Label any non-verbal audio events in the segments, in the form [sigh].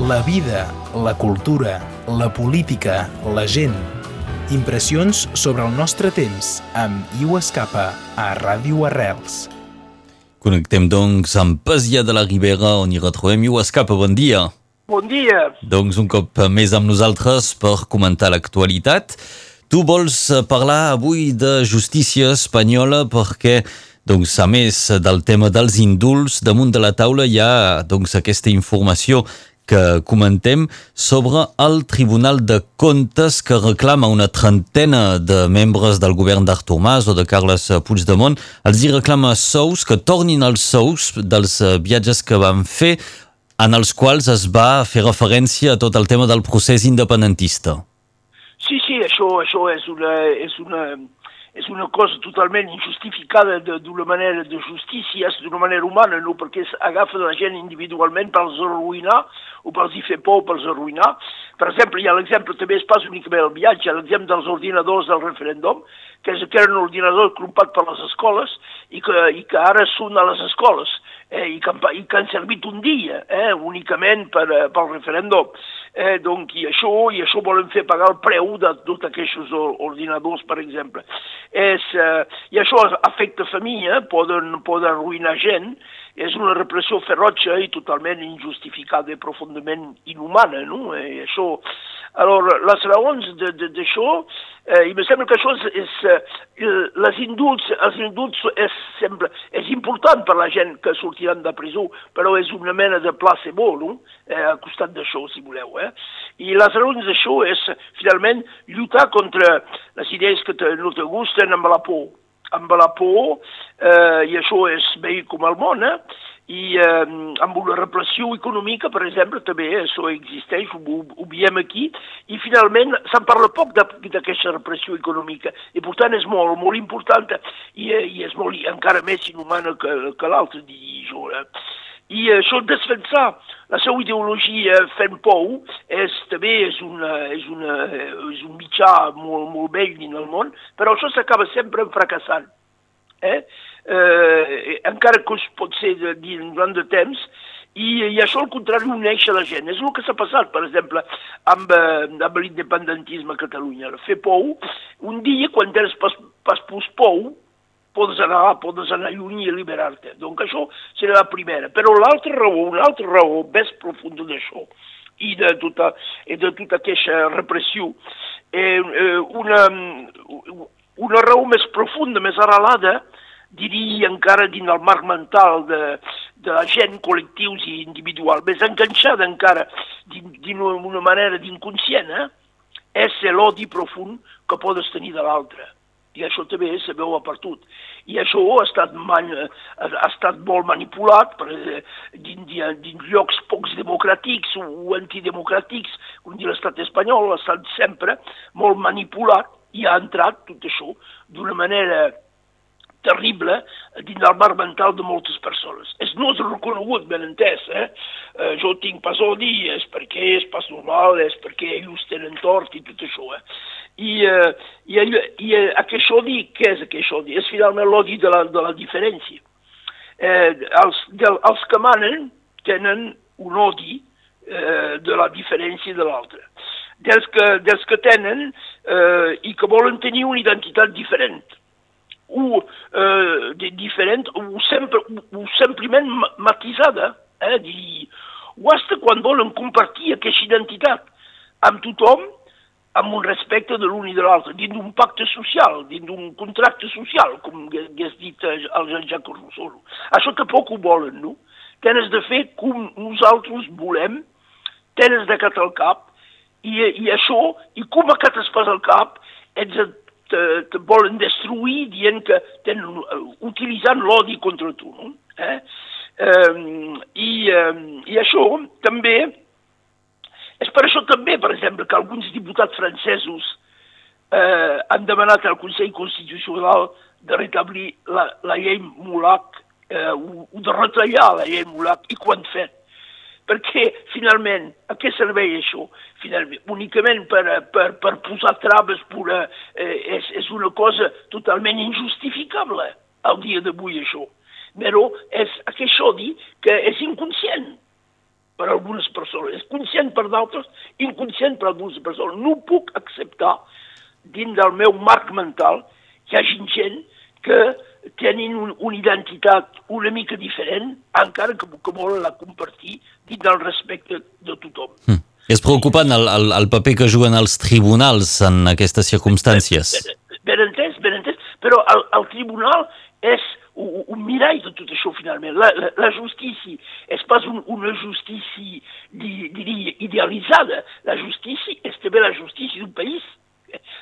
la vida, la cultura, la política, la gent. Impressions sobre el nostre temps amb Iu Escapa a Ràdio Arrels. Connectem, doncs, amb Pesia de la Ribera, on hi retrobem Iu Escapa. Bon dia. Bon dia. Doncs un cop més amb nosaltres per comentar l'actualitat. Tu vols parlar avui de justícia espanyola perquè doncs, a més del tema dels indults, damunt de la taula hi ha doncs, aquesta informació que comentem sobre el Tribunal de Comptes que reclama una trentena de membres del govern d'Artur Mas o de Carles Puigdemont. Els hi reclama sous, que tornin els sous dels viatges que van fer en els quals es va fer referència a tot el tema del procés independentista. Sí, sí, això, això és una, és una, és una cosa totalment injustificada d'una manera de justícia, d'una manera humana, no perquè agafa la gent individualment per els arruïnar o per els fer por o per els arruïnar. Per exemple, hi ha l'exemple, també es passa únicament al viatge, l'exemple dels ordinadors del referèndum, que, és, que eren ordinadors crompats per les escoles i que, i que ara són a les escoles eh, i, que, i que han servit un dia eh, únicament per, eh, pel referèndum. Eh, donc, i, això, I això volen fer pagar el preu de tots aquests ordinadors, per exemple. És, eh, I això afecta família, poden, poden arruïnar gent, és una repressió ferotge i totalment injustificada i profundament inhumana, no? Eh, això, alors, les raons d'això, eh, i me sembla que això és, és eh, les indults, els indults és, sembla, és important per la gent que sortiran de presó, però és una mena de placebo, no? Eh, al costat d'això, si voleu, eh? I les raons d'això és, finalment, lluitar contra les idees que te, no te gusten amb la por, amb la por, eh, i això és bé com el món, eh? I eh, amb una repressió econòmica, per exemple, també això existeix, ho, ho veiem aquí, i finalment se'n parla poc d'aquesta repressió econòmica, i per tant és molt, molt important, i, eh, i és molt, encara més inhumana que, que l'altre, diria jo. Eh? I això defensar la seva ideologia fent pou és, també és, una, és, una, és un mitjà molt, molt vell dins el món, però això s'acaba sempre fracassant. Eh? Eh, encara que pot ser de, durant de temps, i, i això al contrari uneix la gent. És el que s'ha passat, per exemple, amb, eh, amb l'independentisme a Catalunya. Fer pou, un dia, quan tens pas, pas pou, podes anar, podes anar lluny i alliberar-te. Donc això serà la primera. Però l'altra raó, una altra raó més profunda d'això, i de tota, i de tota aquesta repressió, eh, eh, una, una raó més profunda, més arrelada, diria encara dins el marc mental de, de la gent, col·lectius i individual, més enganxada encara d'una manera d'inconscient, eh? és l'odi profund que podes tenir de l'altre i això també se veu a partut. I això ha estat, man, ha estat molt manipulat per, eh, dins, dins llocs pocs democràtics o antidemocràtics, com dir l'estat espanyol, ha estat sempre molt manipulat i ha entrat tot això d'una manera terrible dins del mar mental de moltes persones. És no és reconegut, ben entès, eh? eh jo tinc pas odi, és perquè és pas normal, és perquè ells tenen tort i tot això, eh? I, eh, i, i eh, aquest odi, què és aquest odi? És finalment l'odi de, la, de la diferència. Eh, els, de, els que manen tenen un odi eh, de la diferència de l'altre. Dels que, dels que tenen eh, i que volen tenir una identitat diferent o eh, diferent o, sempre, o simplement matisada, eh, dir, o hasta quan volen compartir aquesta identitat amb tothom amb un respecte de l'un i de l'altre, dins d'un pacte social, dins d'un contracte social, com hagués dit el Jean-Jacques Rousseau. Això tampoc ho volen, no? Tens de fer com nosaltres volem, tens de catar el cap, i, i això, i com acates pas el cap, ets te volen destruir dient que tenen, utilitzant l'odi contra tu, no? Eh? Um, i, um, I això també és per això també, per exemple, que alguns diputats francesos eh, han demanat al Consell Constitucional de retablir la, la llei Molac eh, o, o de retallar la llei Molac i quan fet. Perquè, finalment, a què serveix això? Finalment, únicament per, per, per posar traves pura, eh, és, és una cosa totalment injustificable al dia d'avui, això. Però és aquest odi que és inconscient per algunes persones, és conscient per d'altres, inconscient per algunes persones. No puc acceptar, dins del meu marc mental, que hi hagi gent que tenen un, una identitat una mica diferent, encara que, que volen la compartir dins del respecte de tothom. Mm. És preocupant el, el, el paper que juguen els tribunals en aquestes circumstàncies. Ben, ben entès, ben entès, però el, el tribunal és un, un mirall de tot això, finalment. La, la, la justícia és pas un, una justícia, diria, idealitzada. La justícia és també la justícia d'un país.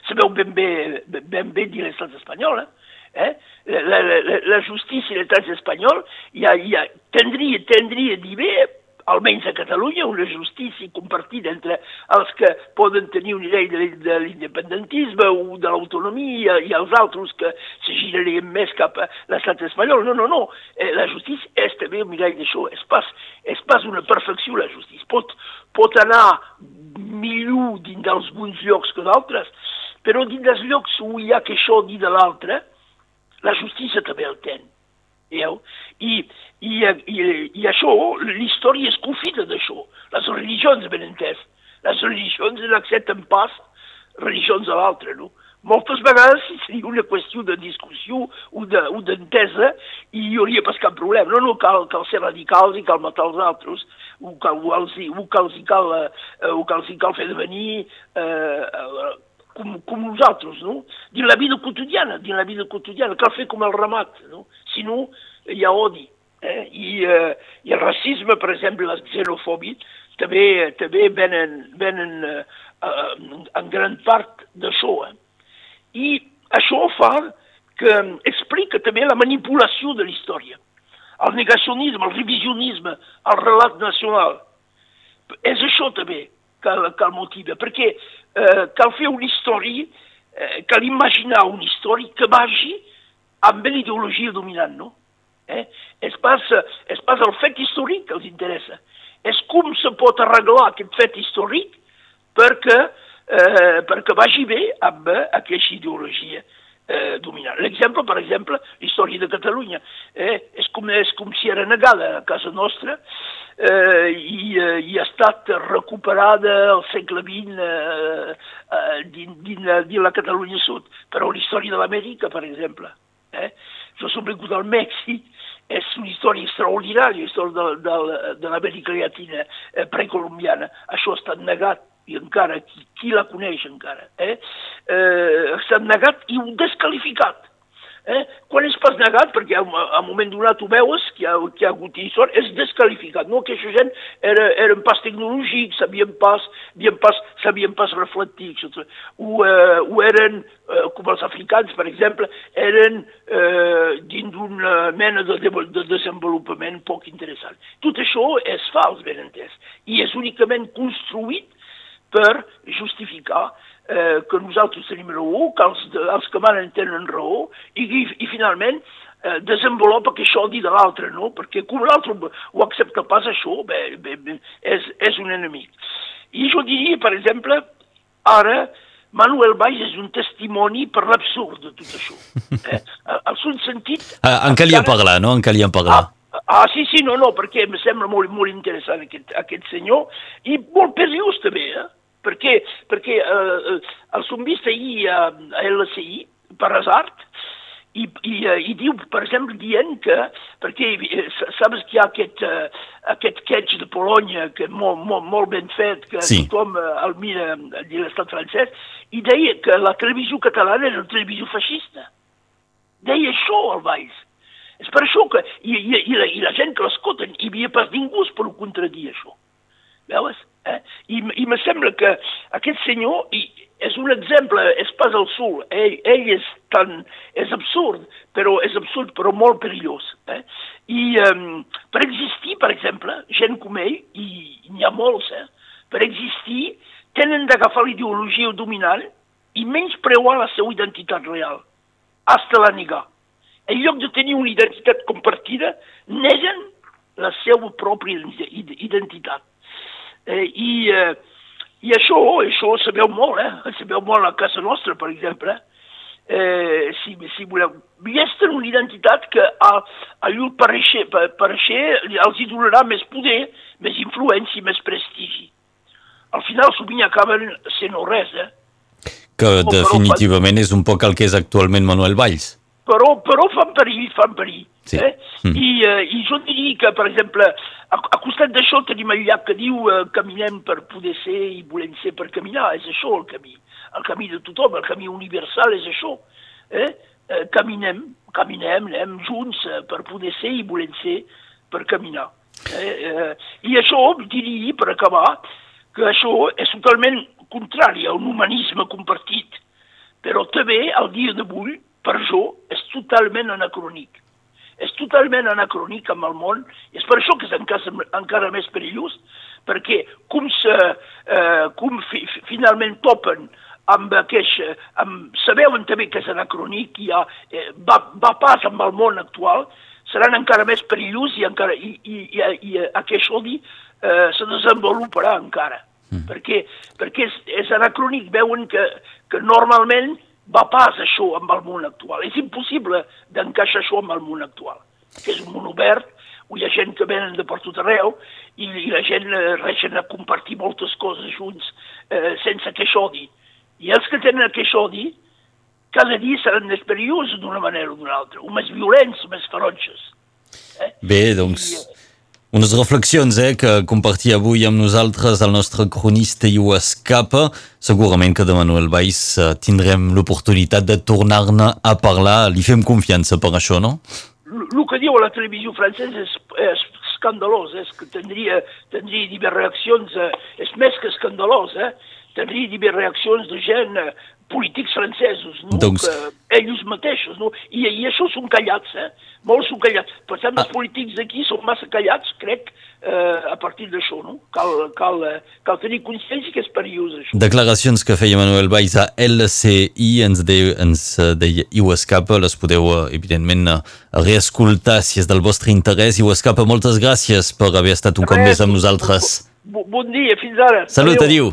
Sabeu ben bé, ben bé dir l'estat espanyol, eh? Eh? La, la, la, justícia de l'estat espanyol ja, ja tendria dir bé almenys a Catalunya, una justícia compartida entre els que poden tenir una idea de, de l'independentisme o de l'autonomia i els altres que se girarien més cap a l'estat espanyol. No, no, no. Eh, la justícia és també un mirall d'això. És pas, és pas una perfecció, la justícia. Pot, pot anar millor dins dels llocs que d'altres, però dins dels llocs on hi ha que això dir de l'altre, la justícia també el ten. Veieu? I, i, i, i això, l'història és confita d'això. Les religions, ben entès. Les religions n'accepten pas religions a l'altre, no? Moltes vegades seria una qüestió de discussió o d'entesa de, i hi hauria pas cap problema. No, no, cal, cal ser radicals i cal matar els altres, o, cal, o, els, o, cal, cal, eh, o cal, cal fer de venir eh, com, com nosaltres, no? Dins la vida quotidiana, dins la vida quotidiana, cal fer com el ramat, no? Si no, hi ha odi. Eh? I, eh, I el racisme, per exemple, la xenofòbia, també, també venen, venen eh, en gran part d'això. Eh? I això fa que explica també la manipulació de la història. El negacionisme, el revisionisme, el relat nacional. És això també que, que el motiva, perquè eh, cal fer una història, eh, cal imaginar una història que vagi amb l'ideologia dominant, no? Eh? És, pas, és pas el fet històric que els interessa, és com se pot arreglar aquest fet històric perquè, eh, perquè vagi bé amb aquesta ideologia eh, dominant. L'exemple, per exemple, història de Catalunya, eh, és, com, és com si era negada a casa nostra, eh, i, eh, i ha estat recuperada al segle XX eh, eh, dins, dins, dins la Catalunya Sud, però la història de l'Amèrica, per exemple. Eh? Jo som vingut al Mèxic, és una història extraordinària, la història de, de, de l'Amèrica Llatina eh, precolombiana. Això ha estat negat i encara, qui, qui la coneix encara, eh? eh ha estat negat i descalificat Eh? Quan és pas negat, perquè a, un moment donat ho veues, que hi ha, que hi ha hagut història, és descalificat, no? Que aquesta gent era, eren pas tecnològics, sabien pas, sabien pas, sabien pas reflectir, etc. O, eh, o eren, eh, com els africans, per exemple, eren eh, dins d'una mena de, de desenvolupament poc interessant. Tot això és fals, ben entès, i és únicament construït per justificar eh, que nosaltres tenim raó, que els, els que manen tenen raó, i, i, i finalment eh, desenvolupa que això dir de l'altre, no? Perquè com l'altre ho accepta pas això, bé, bé, bé, és, és un enemic. I jo diria, per exemple, ara Manuel Valls és un testimoni per l'absurd de tot això. [laughs] Eh? Al son sentit... Ah, en calia parlar, no? En calia parlar. Ah, ah, sí, sí, no, no, perquè em sembla molt, molt interessant aquest, aquest senyor, i molt periós també, eh? Perquè, perquè eh, el som vist ahir a, a LCI, per hasard, i, i, eh, i diu, per exemple, dient que, perquè eh, saps que hi ha aquest, aquest catch de Polònia que molt, molt, molt ben fet, que sí. tothom el mira de l'estat francès, i deia que la televisió catalana era una televisió feixista. Deia això al Valls. És per això que, i, i, i, la, i la gent que l'escolten, hi havia pas ningú per ho contradir això. Veus? Eh? I, I me sembla que aquest senyor i, és un exemple, és pas el sul, ell, ell és tan, és absurd, però és absurd, però molt perillós. Eh? I um, per existir, per exemple, gent com ell, i n'hi ha molts, eh? per existir, tenen d'agafar l'ideologia dominant i menys preuar la seva identitat real, hasta la negar. En lloc de tenir una identitat compartida, neguen la seva pròpia identitat. Eh, i, eh, I això, això sabeu molt, eh? [laughs] Sabeu molt a casa nostra, per exemple. eh, si, si voleu. Tenen una identitat que a, a llur pareixer, pareixer els hi donarà més poder, més influència i més prestigi. Al final sovint acaben sent no res, eh? Que definitivament és un poc el que és actualment Manuel Valls. Però, però fan perill, fan perill. Sí. Eh? Mm. I, eh, I jo diria que, per exemple, a, a costat d'això tenim el llac que diu eh, caminem per poder ser i volem ser per caminar, és això el camí. El camí de tothom, el camí universal és això. Eh? Eh, caminem, caminem, anem junts eh, per poder ser i volem ser per caminar. Eh? Eh, I això, diria, per acabar, que això és totalment contrari a un humanisme compartit, però també, al dia d'avui, per jo, és totalment anacrònic. És totalment anacrònic amb el món, i és per això que és encara, encara més perillós, perquè com, se, eh, com fi, finalment topen amb aquest... Amb, sabeuen també que és anacrònic i ha, eh, va, va pas amb el món actual, seran encara més perillós i, encara, i, i, i, i aquest odi eh, se desenvoluparà encara. Mm. Perquè, perquè és, és anacrònic, veuen que, que normalment va pas això amb el món actual. És impossible d'encaixar això amb el món actual, que és un món obert, on hi ha gent que venen de per tot arreu i, i la gent eh, reixen a compartir moltes coses junts eh, sense que això odi. I els que tenen aquest odi, cada dia seran més perillosos d'una manera o d'una altra, o més violents, més ferotges. Eh? Bé, doncs... I, eh, unes reflexions eh, que compartia avui amb nosaltres el nostre cronista i ho escapa. Segurament que de Manuel Valls eh, tindrem l'oportunitat de tornar-ne a parlar. Li fem confiança per això, no? El que diu la televisió francesa és, és escandalós, és que tindria, tindria diverses reaccions, eh, és més que escandalós, eh? tindria diverses reaccions de gent eh, polítics francesos, no? doncs... que ells mateixos, no? I, i això són callats, eh? molts són callats. Per tant, ah. els polítics d'aquí són massa callats, crec, eh, a partir d'això, no? Cal, cal, eh, cal tenir consciència que és perillós, això. Declaracions que feia Manuel Valls a LCI, ens, de, ens deia i ho escapa, les podeu, eh, evidentment, reescoltar si és del vostre interès. I ho escapa, moltes gràcies per haver estat un Res, cop més amb nosaltres. Bon, bon dia, fins ara. Salut, adiu.